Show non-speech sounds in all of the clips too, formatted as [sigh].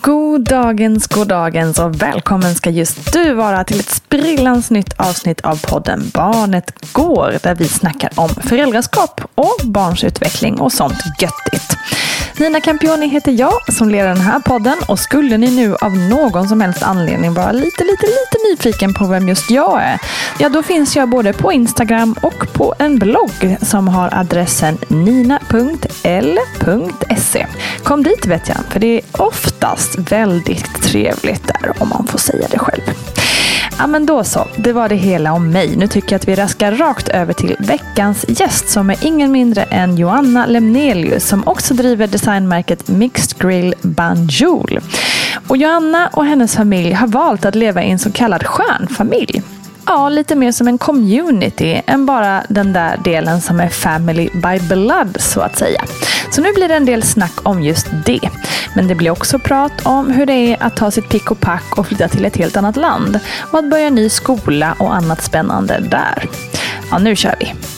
God dagens, god dagens och välkommen ska just du vara till ett sprillans nytt avsnitt av podden Barnet Går där vi snackar om föräldraskap och barns utveckling och sånt göttigt. Nina Campioni heter jag som leder den här podden och skulle ni nu av någon som helst anledning vara lite, lite, lite nyfiken på vem just jag är, ja då finns jag både på Instagram och på en blogg som har adressen nina.l.se. Kom dit vet jag, för det är oftast väldigt trevligt där om man får säga det själv. Ja men då så, det var det hela om mig. Nu tycker jag att vi raskar rakt över till veckans gäst som är ingen mindre än Joanna Lemnelius som också driver designmärket Mixed Grill Banjul. Och Joanna och hennes familj har valt att leva i en så kallad stjärnfamilj. Ja, lite mer som en community än bara den där delen som är family by blood så att säga. Så nu blir det en del snack om just det. Men det blir också prat om hur det är att ta sitt pick och pack och flytta till ett helt annat land. Och att börja ny skola och annat spännande där. Ja, nu kör vi!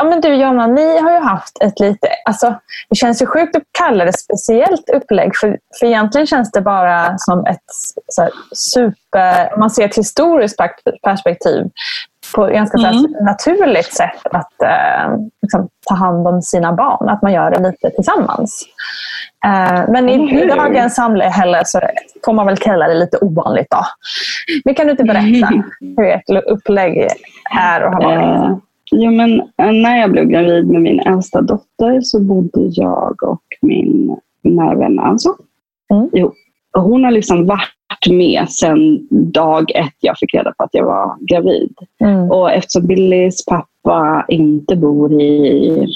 Ja, men du Jonna, ni har ju haft ett lite, alltså det känns ju sjukt att kalla det speciellt upplägg för, för egentligen känns det bara som ett så här, super, om man ser ett historiskt perspektiv, på ett ganska mm. naturligt sätt att eh, liksom, ta hand om sina barn, att man gör det lite tillsammans. Eh, men i, mm. i dagens samhälle så får man väl kalla det lite ovanligt. Då. Men kan du inte berätta mm. hur ert upplägg är och har varit? Jo, men eh, när jag blev gravid med min äldsta dotter så bodde jag och min nära vän Anso mm. ihop. Och hon har liksom varit med sedan dag ett jag fick reda på att jag var gravid. Mm. Och eftersom Billys pappa inte bor i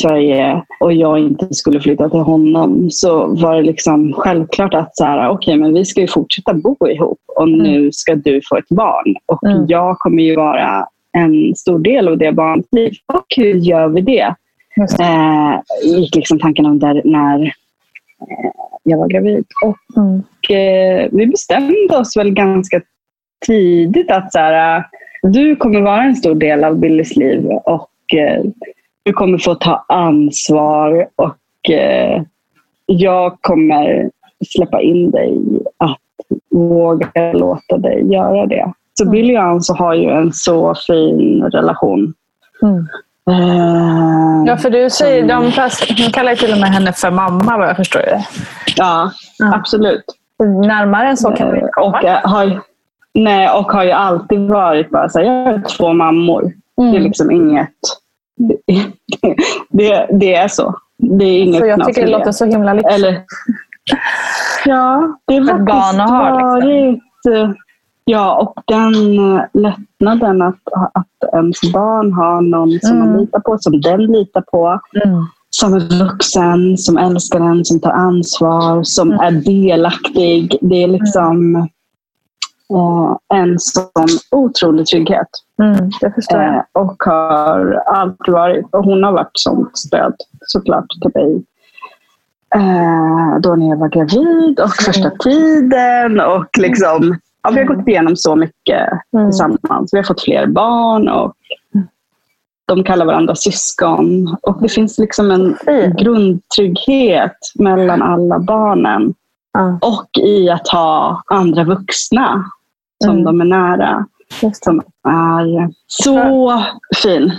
Sverige och jag inte skulle flytta till honom så var det liksom självklart att så här, okay, men vi ska ju fortsätta bo ihop och mm. nu ska du få ett barn. Och mm. jag kommer ju vara en stor del av det barnets liv. Och hur gör vi det? Eh, gick liksom tanken om där när eh, jag var gravid. Och mm. eh, vi bestämde oss väl ganska tidigt att så här, du kommer vara en stor del av Billys liv och eh, du kommer få ta ansvar och eh, jag kommer släppa in dig att våga låta dig göra det. Så Billy och Anso har ju en så fin relation. Mm. Uh, ja, för du säger, de, de kallar ju till och med henne för mamma vad jag förstår det. Ja, ja. absolut. Närmare än så kan vi inte komma. Och, har, nej, och har ju alltid varit bara så här, jag har två mammor. Mm. Det är mm. liksom inget... Det, det, det, är så. Det är inget så jag tycker det låter så himla lyxigt. Eller, ja, det har faktiskt varit... Liksom. Ja, och den eh, lättnaden att, att ens barn har någon som mm. man litar på, som den litar på. Mm. Som är vuxen, som älskar en, som tar ansvar, som mm. är delaktig. Det är liksom eh, en sån otrolig trygghet. Mm. Eh, och har alltid varit. Och hon har varit sånt stöd såklart till mig. Eh, då när jag var gravid och första mm. tiden. Och liksom ja, vi har gått igenom så mycket mm. tillsammans. Vi har fått fler barn och de kallar varandra syskon. Och det finns liksom en mm. grundtrygghet mellan alla barnen. Mm. Och i att ha andra vuxna som mm. de är nära. Som är så fin.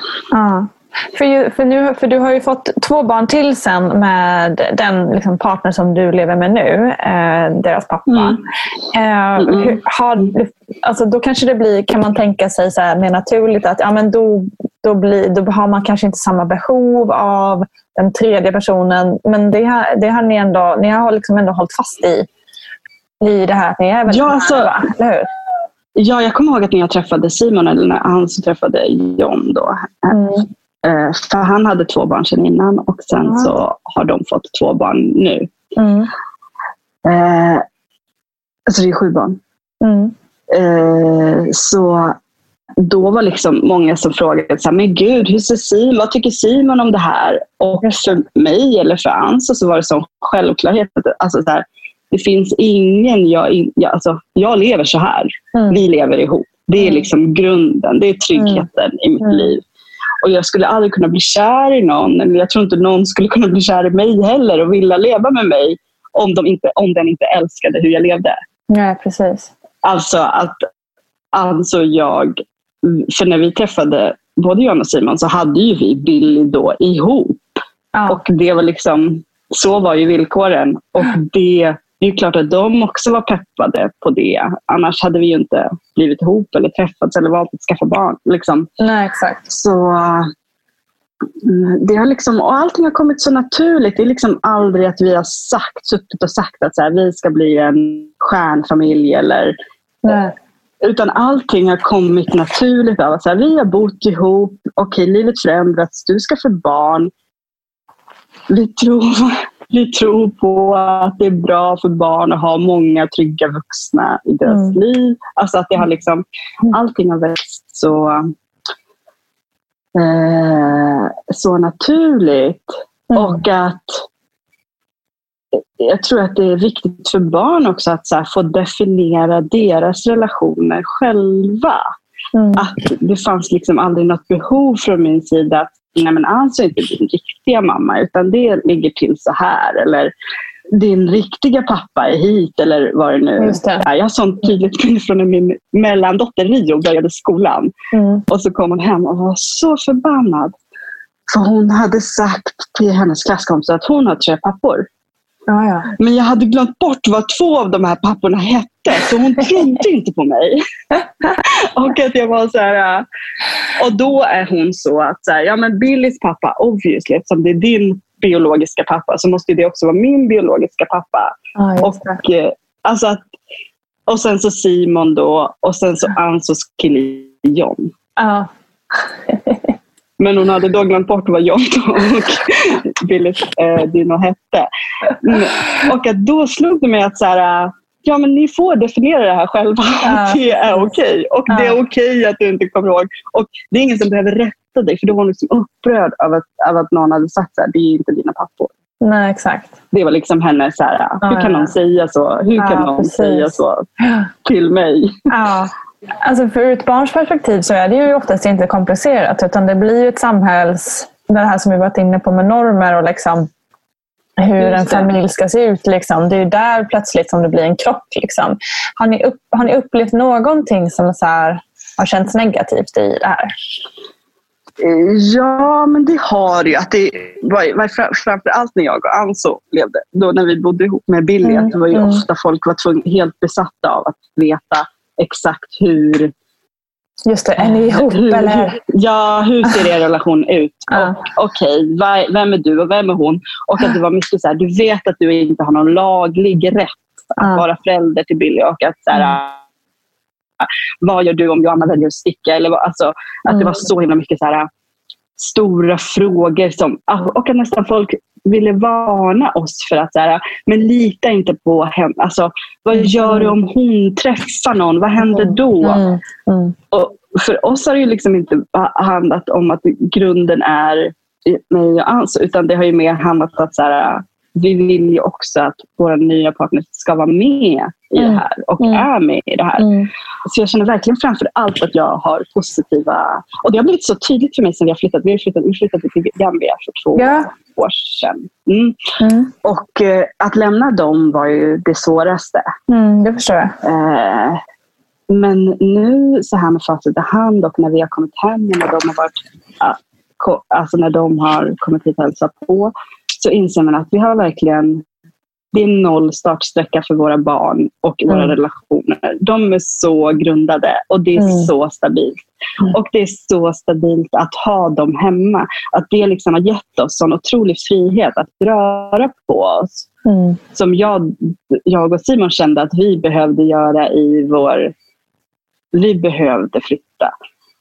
För, för, nu, för du har ju fått två barn till sen med den liksom, partner som du lever med nu, eh, deras pappa. Mm. Eh, hur, har, alltså, då kanske det blir, kan man tänka sig så här, mer naturligt att ja, men då, då, blir, då har man kanske inte samma behov av den tredje personen. Men det har, det har ni ändå, ni har liksom ändå hållit fast i, i det här att ni är väldigt ja, alltså, nära, eller hur? Ja, jag kommer ihåg att när jag träffade Simon, eller när han träffade John då. Mm. Eh, för han hade två barn sedan innan och sen mm. så har de fått två barn nu. Mm. Eh, alltså det är sju barn. Mm. Eh, så då var liksom många som frågade, så här, men gud, hur ser Simon, vad tycker Simon om det här? Och för mig eller för Ansa så var det som självklarhet. Alltså så här, det finns ingen, jag, jag, alltså, jag lever så här. Mm. Vi lever ihop. Det är mm. liksom grunden, det är tryggheten i mitt mm. liv. Och jag skulle aldrig kunna bli kär i någon. Eller jag tror inte någon skulle kunna bli kär i mig heller och vilja leva med mig om, de inte, om den inte älskade hur jag levde. Ja, precis. Alltså att alltså jag, för när vi träffade både jag och Simon så hade ju vi Billy då ihop. Ja. Och det var liksom, så var ju villkoren. Och [gasps] det det är klart att de också var peppade på det. Annars hade vi ju inte blivit ihop eller träffats eller valt att skaffa barn. Liksom. Nej, exakt. Så mm, det har liksom, och allting har kommit så naturligt. Det är liksom aldrig att vi har sagt, suttit och sagt att så här, vi ska bli en stjärnfamilj. Eller, Nej. Utan allting har kommit naturligt av att så här, vi har bott ihop, okej livet förändras, du ska få barn. Vi tror vi tror på att det är bra för barn att ha många trygga vuxna i deras mm. liv. Alltså att det har liksom, mm. allting har växt så, eh, så naturligt. Mm. Och att jag tror att det är viktigt för barn också att få definiera deras relationer själva. Mm. Att det fanns liksom aldrig något behov från min sida att nej men alltså inte din riktiga mamma utan det ligger till så här. Eller din riktiga pappa är hit eller vad det nu är. Jag har sånt tydligt minne från när min mellandotter Rio började skolan. Mm. Och så kom hon hem och var så förbannad. För hon hade sagt till hennes klasskompisar att hon har tre pappor. Ja, ja. Men jag hade glömt bort vad två av de här papporna hette, så hon trodde inte på mig. [laughs] och att jag var så här, äh, och då är hon så att, så här, ja men Billys pappa, obviously, eftersom det är din biologiska pappa, så måste det också vara min biologiska pappa. Ja, och, äh, alltså att, och sen så Simon då, och sen så Ansos kille John. Ja. Men hon hade då glömt bort vad John och [laughs] [laughs] Billys eh, Dino hette. Mm. Och att då slog det mig att så här, ja, men ni får definiera det här själva. Ja. [laughs] Det är okej. Okay. Och ja. det är okej okay att du inte kommer ihåg. Och det är ingen som behöver rätta dig. För då var hon liksom upprörd över att, av att någon hade sagt att det är inte dina pappor. Nej, exakt. Det var liksom henne så här, hur kan någon säga så? Hur kan någon precis. säga så till mig? [laughs] Ja. Alltså för ur ett barns perspektiv så är det ju oftast inte komplicerat utan det blir ett samhälls... Det här som vi varit inne på med normer och liksom hur en familj ska se ut. Liksom. Det är där plötsligt som det blir en krock. Liksom. Har, ni upp, har ni upplevt någonting som så här, har känts negativt i det här? Ja, men det har ju. Att det var, var framför allt när jag och Anso levde, då när vi bodde ihop med Billy, mm. att det var ju mm. ofta folk var tvungna, helt besatta av att veta exakt hur Just det, är ni ihop hur, eller? ja, hur ser er relation ut? Ja. Okej, okay, vem är du och vem är hon? Och att det var mycket så här, du vet att du inte har någon laglig rätt att ja. vara förälder till Billy och att så här, mm. vad gör du om Johanna väljer att sticka? Eller, alltså, att mm. det var så himla mycket så här, stora frågor som, och att nästan folk ville varna oss för att så här, men lita inte på henne. Alltså, vad mm. gör du om hon träffar någon? Vad händer mm. då? Mm. Mm. Och för oss har det ju liksom inte handlat om att grunden är mig och Ans, utan det har ju mer handlat om att så här, vi vill ju också att våra nya partner ska vara med i mm. det här och mm. är med i det här. Mm. Så jag känner verkligen framför allt att jag har positiva... Och det har blivit så tydligt för mig sen vi har flyttat. Vi har flyttat, vi flyttade till Gambia för två ja. år sedan. Mm. Mm. Och eh, att lämna dem var ju det svåraste. Mm, det förstår jag. Eh, men nu så här med facit i hand och när vi har kommit hem och när de har varit alltså när de har kommit hit och hälsat på så inser man att vi har verkligen det är noll startsträcka för våra barn och våra mm. relationer. De är så grundade och det är mm. så stabilt. Mm. Och det är så stabilt att ha dem hemma. Att det liksom har gett oss sån otrolig frihet att röra på oss. Mm. Som jag, jag och Simon kände att vi behövde göra i vår... Vi behövde flytta.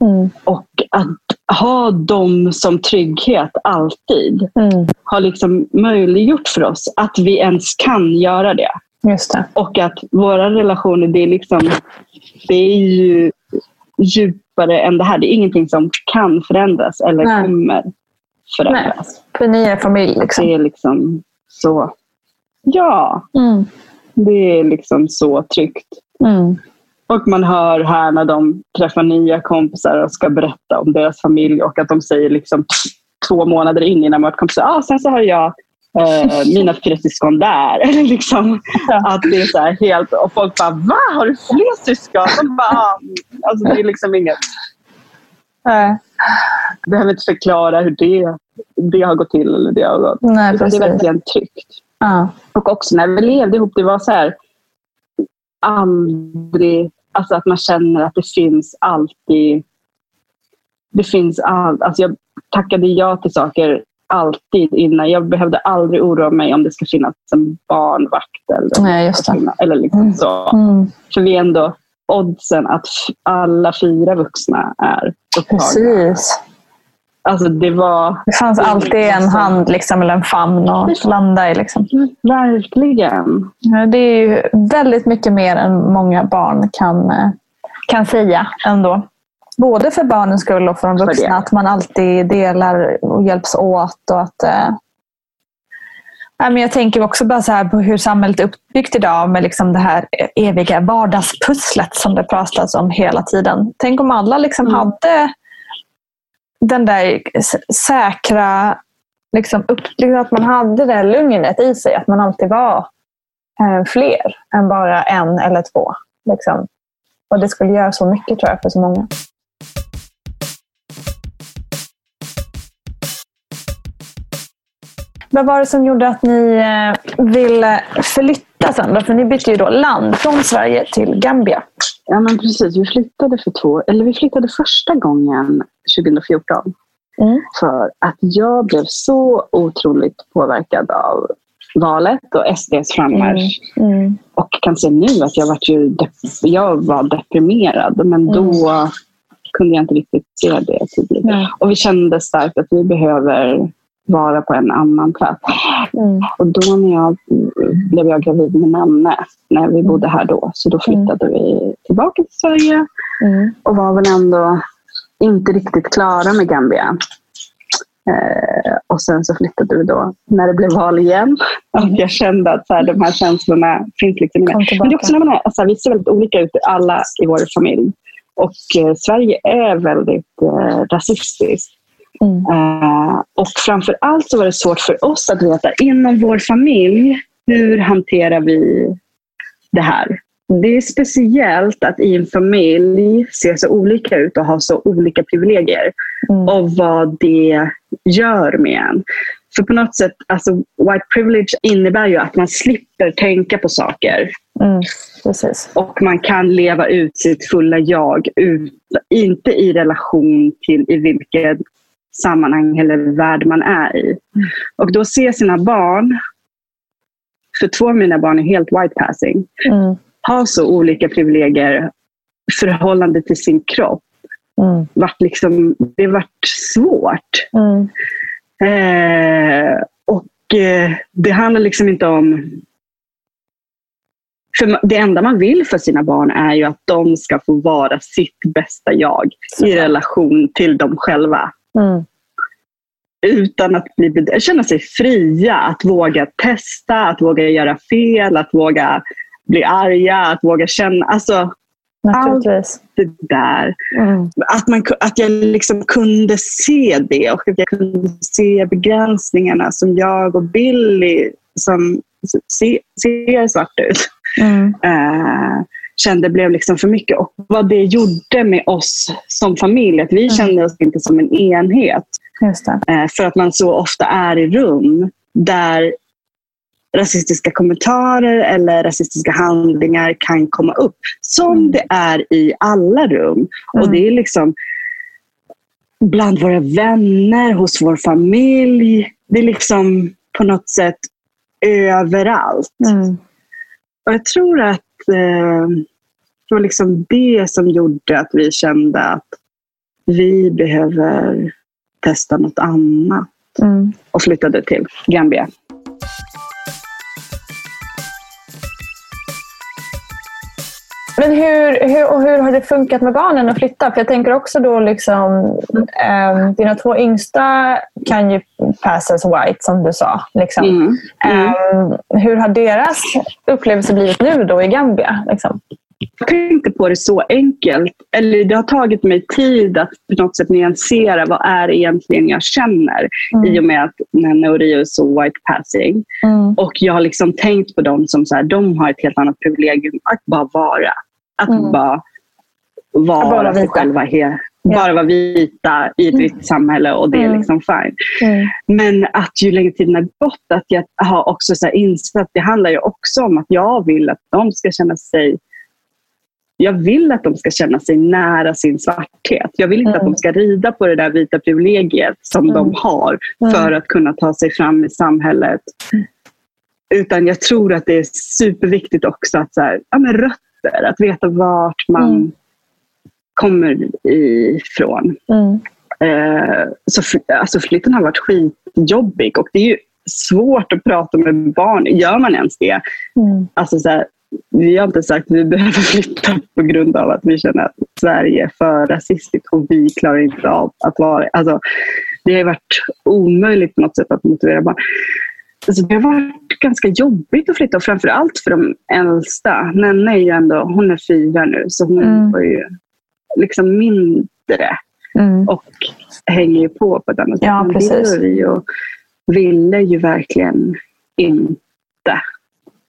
Mm. Och att ha dem som trygghet alltid mm. har liksom möjliggjort för oss att vi ens kan göra det. Just det. Och att våra relationer, det är, liksom, det är ju djupare än det här. Det är ingenting som kan förändras eller Nej. kommer förändras. Nej. För ni är familj. Liksom. Det är liksom så. Ja. Mm. Det är liksom så tryggt. Mm. Och man hör här när de träffar nya kompisar och ska berätta om deras familj och att de säger liksom två månader in innan man varit kompisar, ah, sen så har jag eh, [laughs] mina fyra syskon där. [laughs] liksom, att det är så helt, och folk bara, va? Har du fler syskon? De bara, ah. alltså, det är liksom inget... Nej. Behöver inte förklara hur det, det har gått till. Eller det, har gått. Nej, det är verkligen tryggt. Ja. Och också när vi levde ihop, det var så här, aldrig... Alltså att man känner att det finns alltid... Det finns all, alltså jag tackade ja till saker alltid innan. Jag behövde aldrig oroa mig om det ska finnas en barnvakt. Eller, Nej, just det. eller liksom mm. så. Mm. För vi är ändå oddsen att alla fyra vuxna är upptagna. Precis. Alltså det var... Det fanns alltid en hand liksom, eller en famn att landa i. Liksom. Verkligen. Det är ju väldigt mycket mer än många barn kan, eh, kan säga ändå. Både för barnens skull och för de vuxna. Att man alltid delar och hjälps åt. Och att, eh... men jag tänker också bara så här på hur samhället är uppbyggt idag med liksom det här eviga vardagspusslet som det pratas om hela tiden. Tänk om alla liksom mm. hade den där säkra liksom, upp, liksom att man hade det lugnet i sig. Att man alltid var eh, fler än bara en eller två. Liksom. Och det skulle göra så mycket tror jag för så många. Vad var det som gjorde att ni eh, ville flytta sen? För ni bytte ju då land från Sverige till Gambia. Ja, men precis. Vi flyttade för två, eller vi flyttade första gången 2014. Mm. För att jag blev så otroligt påverkad av valet och SDs frammarsch. Mm. Mm. Och kan se nu att jag, var, ju jag var deprimerad men då mm. kunde jag inte riktigt se det tydligt. Och vi kände starkt att vi behöver vara på en annan plats. Mm. Och då när jag blev jag gravid med Nanne, när vi bodde här då. Så då flyttade mm. vi tillbaka till Sverige mm. och var väl ändå inte riktigt klara med Gambia. Eh, och sen så flyttade vi då när det blev val igen. Och jag kände att så här, de här känslorna finns liksom med. Men det är också när man är, alltså, vi ser väldigt olika ut alla i vår familj. Och eh, Sverige är väldigt eh, rasistiskt. Mm. Uh, och framför allt så var det svårt för oss att veta inom vår familj, hur hanterar vi det här? det är speciellt att i en familj se så olika ut och ha så olika privilegier. Mm. Och vad det gör med en. För på något sätt, alltså, white privilege innebär ju att man slipper tänka på saker. Mm. Och man kan leva ut sitt fulla jag, ut, inte i relation till i vilket sammanhang eller värld man är i. Och då se sina barn, för två av mina barn är helt white passing, mm. ha så olika privilegier förhållande till sin kropp. Mm. Vart liksom, det varit svårt. Mm. Eh, och eh, det handlar liksom inte om... För det enda man vill för sina barn är ju att de ska få vara sitt bästa jag Så. i relation till dem själva. Mm. Utan att bli, känna sig fria, att våga testa, att våga göra fel, att våga bli arga, att våga känna. Alltså. Allt det där. Mm. Att, man, att jag liksom kunde se det och att jag kunde se begränsningarna som jag och Billy, som ser, ser svart ut, mm. uh, kände blev liksom för mycket. Och vad det gjorde med oss som familj, att vi mm. kände oss inte som en enhet. Uh, för att man så ofta är i rum där rasistiska kommentarer eller rasistiska handlingar kan komma upp. Som mm. det är i alla rum. Mm. Och det är liksom bland våra vänner, hos vår familj. Det är liksom på något sätt överallt. Mm. Och jag tror att eh, det var liksom det som gjorde att vi kände att vi behöver testa något annat. Mm. Och flyttade till Gambia. Men hur, hur, och hur har det funkat med barnen att flytta? För jag tänker också då liksom, eh, dina två yngsta kan ju pass as white som du sa. Liksom. Mm. Mm. Eh, hur har deras upplevelse blivit nu då i Gambia? Liksom? Jag tänkte på det så enkelt. Eller det har tagit mig tid att på något sätt nyansera vad är egentligen jag känner mm. i och med att Nenne och Rio är så white passing. Mm. Och jag har liksom tänkt på dem som så här, de har ett helt annat privilegium att bara vara. Att mm. bara vara bara sig själva. He- bara vara vita i ett mm. samhälle och det är mm. liksom fine. Mm. Men att ju längre tiden har gått, att jag har också så insett att det handlar ju också om att jag vill att de ska känna sig jag vill att de ska känna sig nära sin svarthet. Jag vill inte mm. att de mm. ska rida på det där vita privilegiet som mm. de har för att kunna ta sig fram i samhället. Utan jag tror att det är superviktigt också att så här, ja, men rötter rötter, att veta vart man mm. kommer ifrån. Mm. Eh, så alltså flytten har varit skitjobbig och det är ju svårt att prata med barn. Gör man ens det? Mm. Alltså så här, vi har inte sagt att vi behöver [laughs] flytta på grund av att vi känner att Sverige är för rasistiskt och vi klarar inte av att vara alltså, Det har varit omöjligt på något sätt att motivera barn. Alltså det har varit ganska jobbigt att flytta, framförallt för de äldsta. Nenne är ju ändå, hon är fyra nu, så hon mm. var ju liksom mindre mm. och hänger ju på på ett annat sätt. Ja, precis. Vi och ville ju verkligen inte.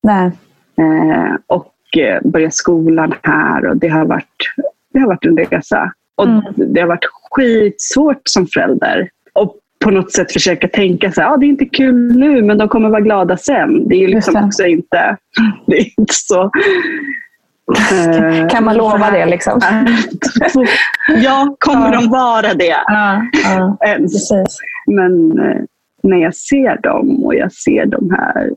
Nej. Eh, och eh, börja skolan här och det har varit, det har varit en resa. Och mm. Det har varit skitsvårt som förälder. Och på något sätt försöka tänka så här, ah, det är inte kul nu men de kommer vara glada sen. Det är liksom också inte, [laughs] det är inte så... Uh, kan man lova det? Liksom? [laughs] ja, kommer ja. de vara det? Ja, ja, Men uh, när jag ser dem och jag ser dem här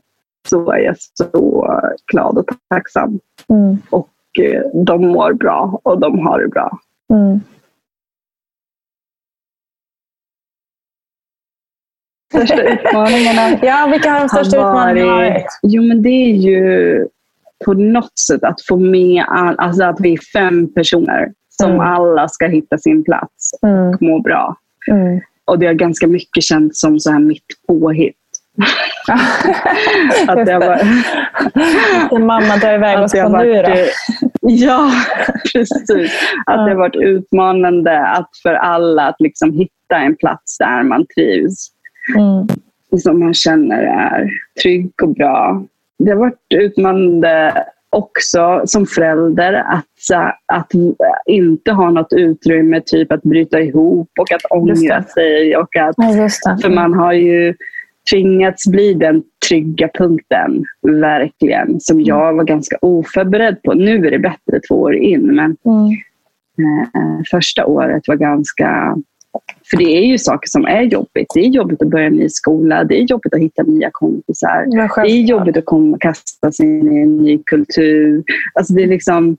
så är jag så glad och tacksam. Mm. Och uh, de mår bra och de har det bra. Mm. Största utmaningarna? [laughs] ja, vilka har de största utmaningarna Jo, men det är ju på något sätt att få med all, alltså att vi är fem personer som mm. alla ska hitta sin plats och mm. må bra. Mm. Och det har ganska mycket känts som så här mitt påhitt. [laughs] att det var, [laughs] mamma drar iväg oss på nu då. Ja, precis. Att det har varit utmanande att för alla att liksom hitta en plats där man trivs. Mm. Som man känner är trygg och bra. Det har varit utmanande också som förälder att, att inte ha något utrymme typ att bryta ihop och att ångra sig. Och att, ja, För man har ju tvingats bli den trygga punkten, verkligen, som mm. jag var ganska oförberedd på. Nu är det bättre två år in, men mm. eh, första året var ganska för det är ju saker som är jobbigt. Det är jobbigt att börja en ny skola, det är jobbigt att hitta nya kompisar. Det är jobbigt att komma och kasta sig in i en ny kultur. Alltså det, är liksom,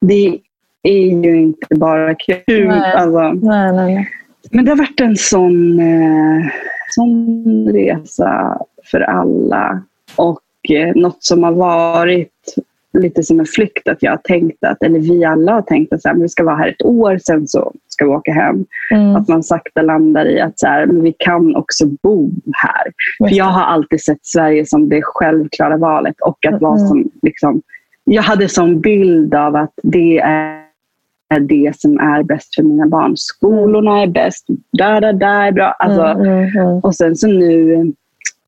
det är ju inte bara kul. Nej. Alltså. Nej, nej, Men det har varit en sån, eh, sån resa för alla. Och eh, något som har varit lite som en flykt att jag har tänkt att, eller vi alla har tänkt att så här, vi ska vara här ett år, sen så ska vi åka hem. Mm. Att man sakta landar i att så här, men vi kan också bo här. För jag har alltid sett Sverige som det självklara valet och att mm. som, liksom, jag hade som bild av att det är det som är bäst för mina barn. Skolorna är bäst, där, där, där är bra. Alltså, mm, mm, mm. och sen så nu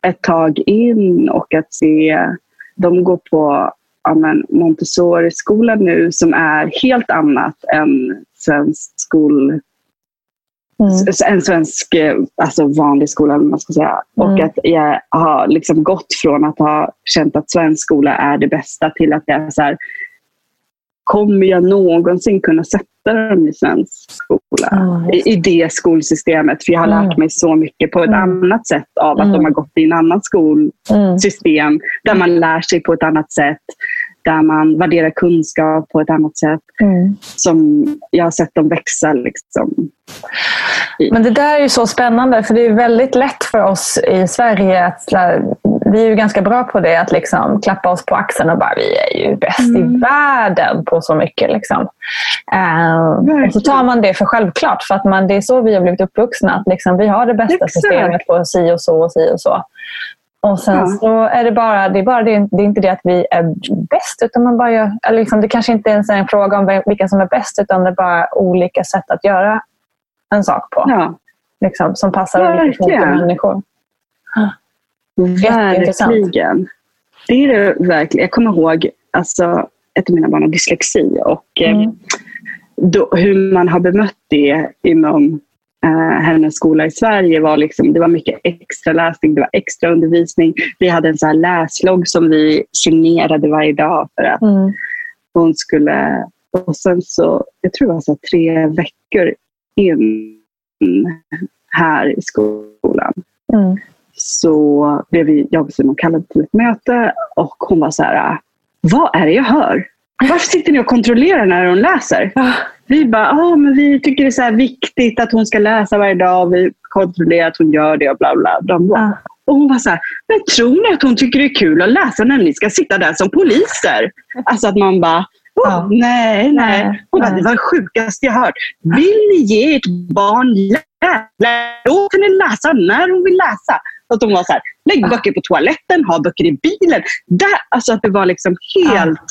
ett tag in och att se de går på ja, Montessori-skola nu som är helt annat än svensk skol Mm. en svensk alltså vanlig skola, man ska säga. Mm. Och att jag har liksom gått från att ha känt att svensk skola är det bästa till att jag är så här, kommer jag någonsin kunna sätta dem i svensk skola? Mm. I, I, det skolsystemet. För jag har lärt mm. mig så mycket på ett mm. annat sätt av att de mm. har gått i en annan skolsystem. Där man lär sig på ett annat sätt där man värderar kunskap på ett annat sätt. Mm. Som jag har sett dem växa. Liksom. Men det där är ju så spännande, för det är väldigt lätt för oss i Sverige att vi är ju ganska bra på det, att liksom klappa oss på axeln och bara vi är ju bäst mm. i världen på så mycket. Liksom. Uh, och så tar man det för självklart, för att man, det är så vi har blivit uppvuxna. Att liksom, vi har det bästa Exakt. systemet på si och så och si och så. Och sen ja. så är det bara, det är, bara det, det är inte det att vi är bäst, utan man bara gör, eller liksom, det kanske inte ens är en fråga om vilka som är bäst, utan det är bara olika sätt att göra en sak på. Ja. Liksom, som passar ja, olika typer människor. Verkligen. Det är det verkligen. Jag kommer ihåg alltså, ett av mina barn har dyslexi och eh, mm. då, hur man har bemött det inom eh, hennes skola i Sverige var liksom, det var mycket extra läsning, det var extra undervisning. Vi hade en så här läslogg som vi signerade varje dag för att mm. hon skulle... Och sen så, jag tror det var så tre veckor in här i skolan mm. så blev vi, jag och Simon kallade till ett möte och hon var så här, vad är det jag hör? Varför sitter ni och kontrollerar när hon läser? Vi bara, oh, men vi tycker det är så viktigt att hon ska läsa varje dag och vi kontrollerar att hon gör det och bla bla. bla. Ja. Och hon var så här, men tror ni att hon tycker det är kul att läsa när ni ska sitta där som poliser? Alltså att man bara, oh, ja. nej, nej. Hon bara, det var det sjukaste jag hört. Vill ni ge ert barn läsa? Kan ni läsa när hon vill läsa. Att hon var så här, lägg böcker på toaletten, ha böcker i bilen. Där, alltså att det var liksom helt...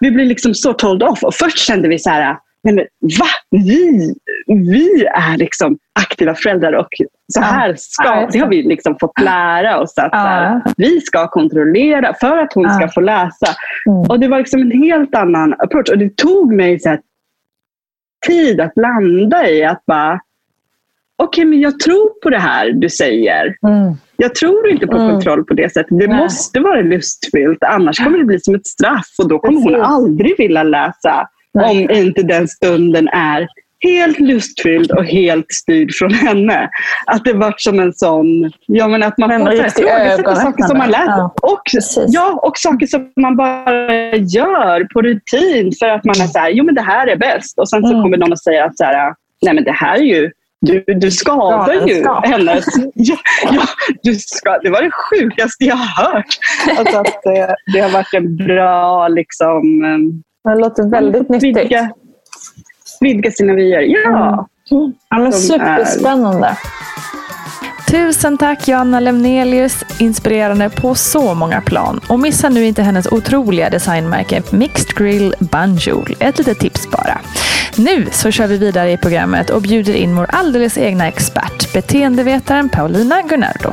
Vi blev liksom så told off. Och först kände vi så här, men va? Vi, vi är liksom aktiva föräldrar och så här ska, det har vi liksom fått lära oss. att här, Vi ska kontrollera för att hon ska få läsa. Mm. Och Det var liksom en helt annan approach. Och Det tog mig så här, tid att landa i att bara okej, okay, men jag tror på det här du säger. Mm. Jag tror inte på mm. kontroll på det sättet. Det Nej. måste vara lustfyllt, annars kommer det bli som ett straff och då kommer Precis. hon aldrig vilja läsa. Om inte den stunden är helt lustfylld och helt styrd från henne. Att det var som en sån, ja men att man får ifrågasätta saker som man lärt ja. och, ja, och saker som man bara gör på rutin för att man är så här, jo men det här är bäst. Och sen så mm. kommer någon och säger att så här, nej men det här är ju du, du skadar ja, ju ska. hennes... [laughs] Ja, ja, du ska, det var det sjukaste jag har hört. Alltså att det, det har varit en bra liksom, det låter väldigt nyttigt. Vidga, vidga sina vyer. Ja. Mm. ja men superspännande. Är... Tusen tack Joanna Lemnelius, inspirerande på så många plan. Och missa nu inte hennes otroliga designmärke Mixed Grill Banjul. Ett litet tips bara. Nu så kör vi vidare i programmet och bjuder in vår alldeles egna expert, beteendevetaren Paulina Gunnardo.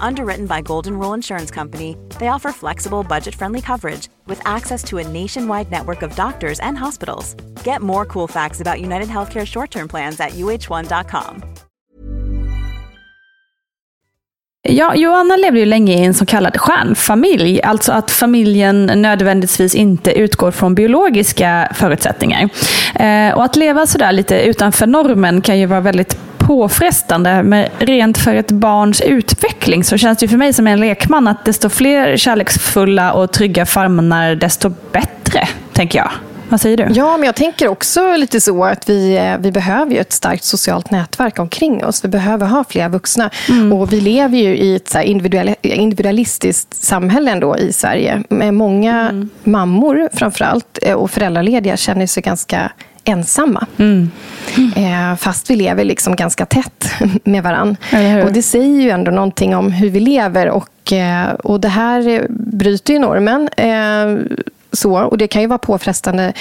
Underwritten by Golden Rule Insurance Company, they offer flexible, budget friendly coverage with access to a nationwide network of doctors and hospitals. Get more cool facts about United Healthcare short term plans at uh1.com. Ja, Joanna levde ju länge i en så kallad stjärnfamilj, alltså att familjen nödvändigtvis inte utgår från biologiska förutsättningar. Eh, och att leva sådär lite utanför normen kan ju vara väldigt påfrestande, men rent för ett barns utveckling så känns det för mig som en lekman att desto fler kärleksfulla och trygga famnar, desto bättre, tänker jag. Vad säger du? Ja, men jag tänker också lite så att vi, eh, vi behöver ju ett starkt socialt nätverk omkring oss. Vi behöver ha fler vuxna. Mm. Och vi lever ju i ett så individualistiskt samhälle ändå i Sverige. Med många mm. mammor framförallt eh, och föräldralediga känner sig ganska ensamma. Mm. Mm. fast vi lever liksom ganska tätt [laughs] med varann. Och det säger ju ändå någonting om hur vi lever. Och, och det här bryter ju normen så, och det kan ju vara påfrestande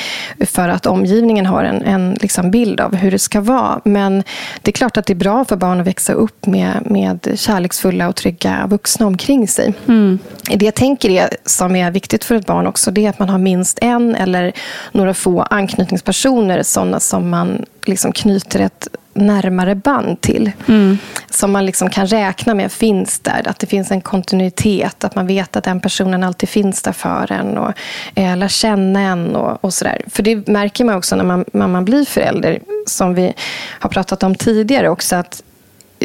för att omgivningen har en, en liksom bild av hur det ska vara. Men det är klart att det är bra för barn att växa upp med, med kärleksfulla och trygga vuxna omkring sig. Mm. Det jag tänker är, som är viktigt för ett barn också, det är att man har minst en eller några få anknytningspersoner, sådana som man liksom knyter ett närmare band till. Mm. Som man liksom kan räkna med finns där. Att det finns en kontinuitet. Att man vet att den personen alltid finns där för en. Och eh, lär känna en och, och sådär. För det märker man också när man, när man blir förälder. Som vi har pratat om tidigare också. Att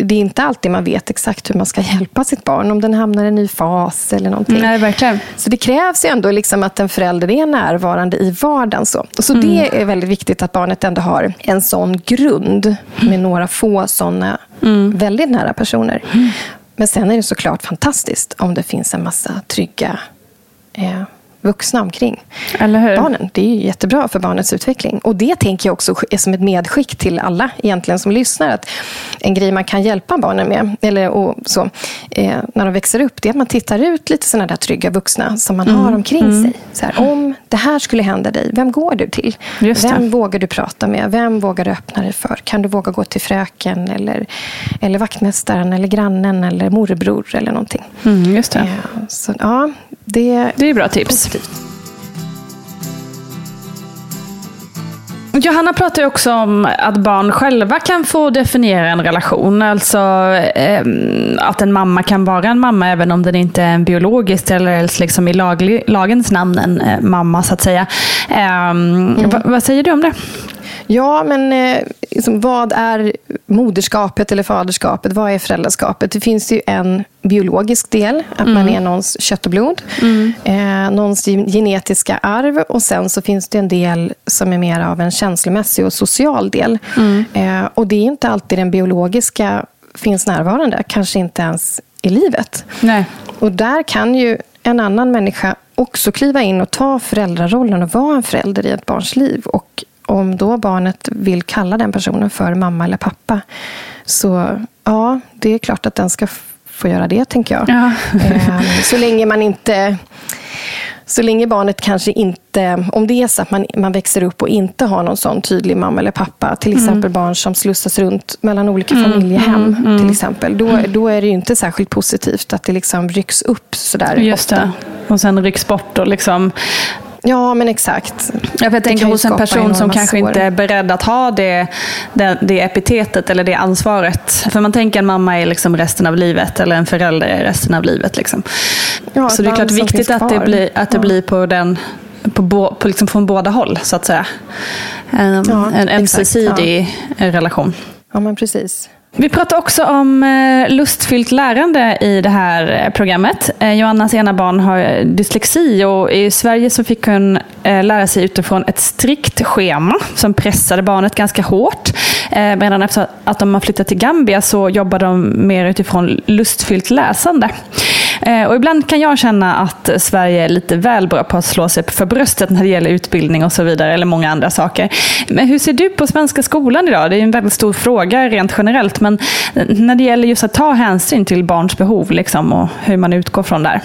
det är inte alltid man vet exakt hur man ska hjälpa sitt barn. Om den hamnar i en ny fas eller någonting. Nej, verkligen. Så det krävs ju ändå liksom att en förälder är närvarande i vardagen. Så, så mm. det är väldigt viktigt att barnet ändå har en sån grund med några få såna mm. väldigt nära personer. Mm. Men sen är det såklart fantastiskt om det finns en massa trygga eh, vuxna omkring barnen. Det är ju jättebra för barnets utveckling. Och det tänker jag också är som ett medskick till alla egentligen som lyssnar. Att en grej man kan hjälpa barnen med, eller och så, eh, när de växer upp, det är att man tittar ut lite sådana där trygga vuxna som man mm. har omkring mm. sig. Så här, om det här skulle hända dig, vem går du till? Vem vågar du prata med? Vem vågar du öppna dig för? Kan du våga gå till fröken eller, eller vaktmästaren eller grannen eller morbror eller någonting? Mm, just det. Eh, så, ja, det, det är bra tips. Johanna pratar ju också om att barn själva kan få definiera en relation. Alltså eh, att en mamma kan vara en mamma även om den inte är en biologiskt eller ens liksom i lag, lagens namn en eh, mamma så att säga. Eh, mm. Vad säger du om det? Ja, men eh, liksom, vad är moderskapet eller faderskapet? Vad är föräldraskapet? Det finns ju en biologisk del, att mm. man är någons kött och blod. Mm. Eh, någons genetiska arv. Och sen så finns det en del som är mer av en känslomässig och social del. Mm. Eh, och det är inte alltid den biologiska finns närvarande. Kanske inte ens i livet. Nej. Och där kan ju en annan människa också kliva in och ta föräldrarollen och vara en förälder i ett barns liv. Och om då barnet vill kalla den personen för mamma eller pappa, så ja, det är klart att den ska få göra det, tänker jag. Ja. Ehm, så länge man inte så länge barnet kanske inte, om det är så att man, man växer upp och inte har någon sån tydlig mamma eller pappa, till mm. exempel mm. barn som slussas runt mellan olika mm. familjehem, mm. mm. till exempel, då, mm. då är det inte särskilt positivt att det liksom rycks upp sådär Just ofta. Det. Och sen rycks bort och liksom Ja, men exakt. Ja, jag tänker hos en person som kanske inte är beredd att ha det, det, det, epitetet eller det ansvaret. För man tänker en mamma är liksom resten av livet eller en förälder är resten av livet. Liksom. Ja, så det är klart viktigt att det, blir, att det ja. blir på den på, bo, på liksom från båda håll, så att säga. En, ja, en ömsesidig relation. Ja, men precis. Vi pratar också om eh, lustfyllt lärande i det här eh, programmet. Eh, Joannas ena barn har dyslexi och i Sverige så fick hon lära sig utifrån ett strikt schema som pressade barnet ganska hårt. Medan efter att de har flyttat till Gambia så jobbar de mer utifrån lustfyllt läsande. Eh, och ibland kan jag känna att Sverige är lite väl bra på att slå sig för bröstet när det gäller utbildning och så vidare, eller många andra saker. Men hur ser du på svenska skolan idag? Det är en väldigt stor fråga rent generellt, men när det gäller just att ta hänsyn till barns behov liksom, och hur man utgår från där.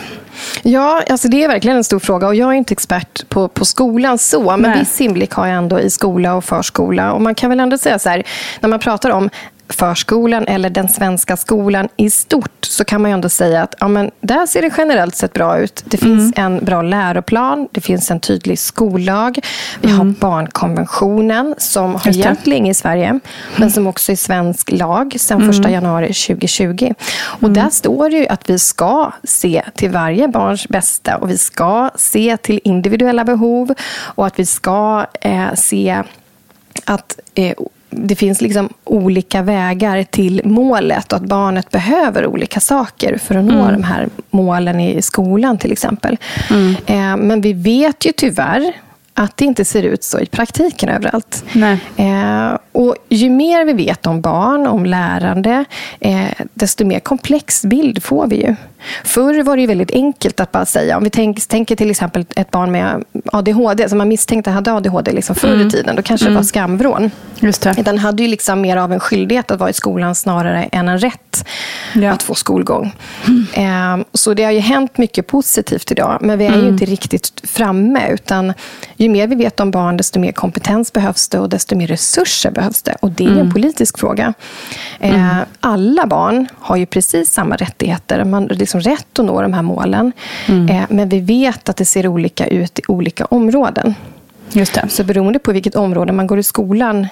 Ja, alltså det är verkligen en stor fråga och jag är inte expert på, på skolan så, men Nej. viss inblick har jag ändå i skola och förskola. Och man kan väl ändå säga så här, när man pratar om förskolan eller den svenska skolan i stort så kan man ju ändå säga att ja, men där ser det generellt sett bra ut. Det finns mm. en bra läroplan, det finns en tydlig skollag. Vi mm. har barnkonventionen som har gällt länge i Sverige mm. men som också är svensk lag sedan 1 mm. januari 2020. Och mm. där står det ju att vi ska se till varje barns bästa och vi ska se till individuella behov och att vi ska eh, se att eh, det finns liksom olika vägar till målet och att barnet behöver olika saker för att nå mm. de här målen i skolan till exempel. Mm. Eh, men vi vet ju tyvärr att det inte ser ut så i praktiken överallt. Eh, och ju mer vi vet om barn, om lärande, eh, desto mer komplex bild får vi ju. Förr var det väldigt enkelt att bara säga, om vi tänk, tänker till exempel ett barn med ADHD, som man misstänkte hade ADHD liksom förr i mm. tiden, då kanske mm. det var skamvrån. Just det. Den hade ju liksom mer av en skyldighet att vara i skolan snarare än en rätt ja. att få skolgång. Mm. Eh, så det har ju hänt mycket positivt idag, men vi är mm. ju inte riktigt framme. Utan ju mer vi vet om barn, desto mer kompetens behövs det och desto mer resurser behövs det. Och det är en mm. politisk fråga. Eh, mm. alla barn har ju precis samma rättigheter. Man liksom liksom rätt att nå de här målen. Mm. Eh, men vi vet att det ser olika ut i olika områden. Just det. Så beroende på vilket område man går i skolan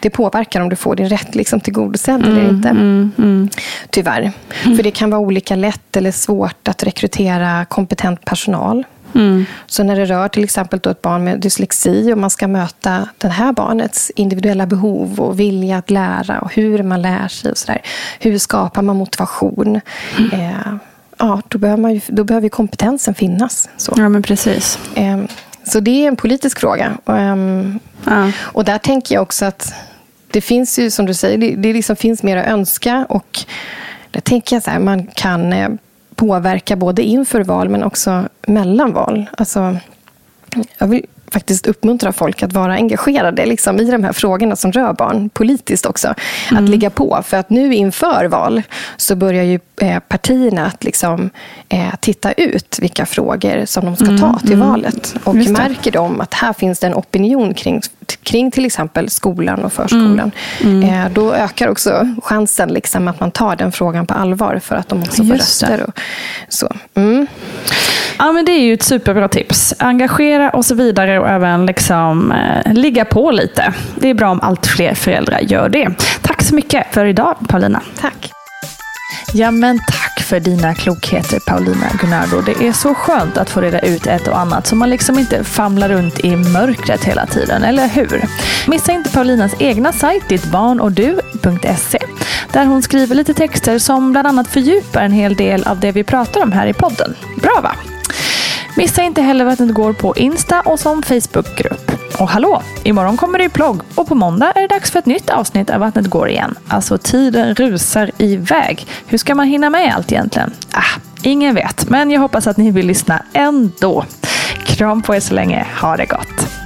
det påverkar om du får din rätt liksom tillgodosedd mm, eller inte. Mm, mm. Tyvärr. För det kan vara olika lätt eller svårt att rekrytera kompetent personal. Mm. Så när det rör till exempel ett barn med dyslexi och man ska möta det här barnets individuella behov och vilja att lära och hur man lär sig och sådär. Hur skapar man motivation? Mm. Eh, ja, då behöver, man ju, då behöver kompetensen finnas. Så. Ja, men precis. Um, så det är en politisk fråga. Um, ja. Och där tänker jag också att det finns ju, som du säger, det, det liksom finns mer att önska. Och där tänker jag så här, man kan eh, påverka både inför val men också mellan val. Alltså, jag vill faktiskt uppmuntra folk att vara engagerade liksom, i de här frågorna som rör barn, politiskt också. Mm. Att ligga på. För att nu inför val så börjar ju eh, partierna att liksom, eh, titta ut vilka frågor som de ska mm. ta till mm. valet. Och märker de att här finns det en opinion kring, kring till exempel skolan och förskolan, mm. mm. eh, då ökar också chansen liksom, att man tar den frågan på allvar för att de också får röster. Och, så. Mm. Ja, men det är ju ett superbra tips. Engagera och så vidare och även liksom, eh, ligga på lite. Det är bra om allt fler föräldrar gör det. Tack så mycket för idag, Paulina. Tack. Ja, men tack för dina klokheter Paulina Gunnardo. Det är så skönt att få reda ut ett och annat så man liksom inte famlar runt i mörkret hela tiden, eller hur? Missa inte Paulinas egna sajt dittbarnochdu.se där hon skriver lite texter som bland annat fördjupar en hel del av det vi pratar om här i podden. Bra va? Missa inte heller Vattnet går på Insta och som Facebookgrupp. Och hallå! Imorgon kommer det ju plogg och på måndag är det dags för ett nytt avsnitt av Vattnet går igen. Alltså tiden rusar iväg. Hur ska man hinna med allt egentligen? Ah, ingen vet, men jag hoppas att ni vill lyssna ändå. Kram på er så länge. Ha det gott!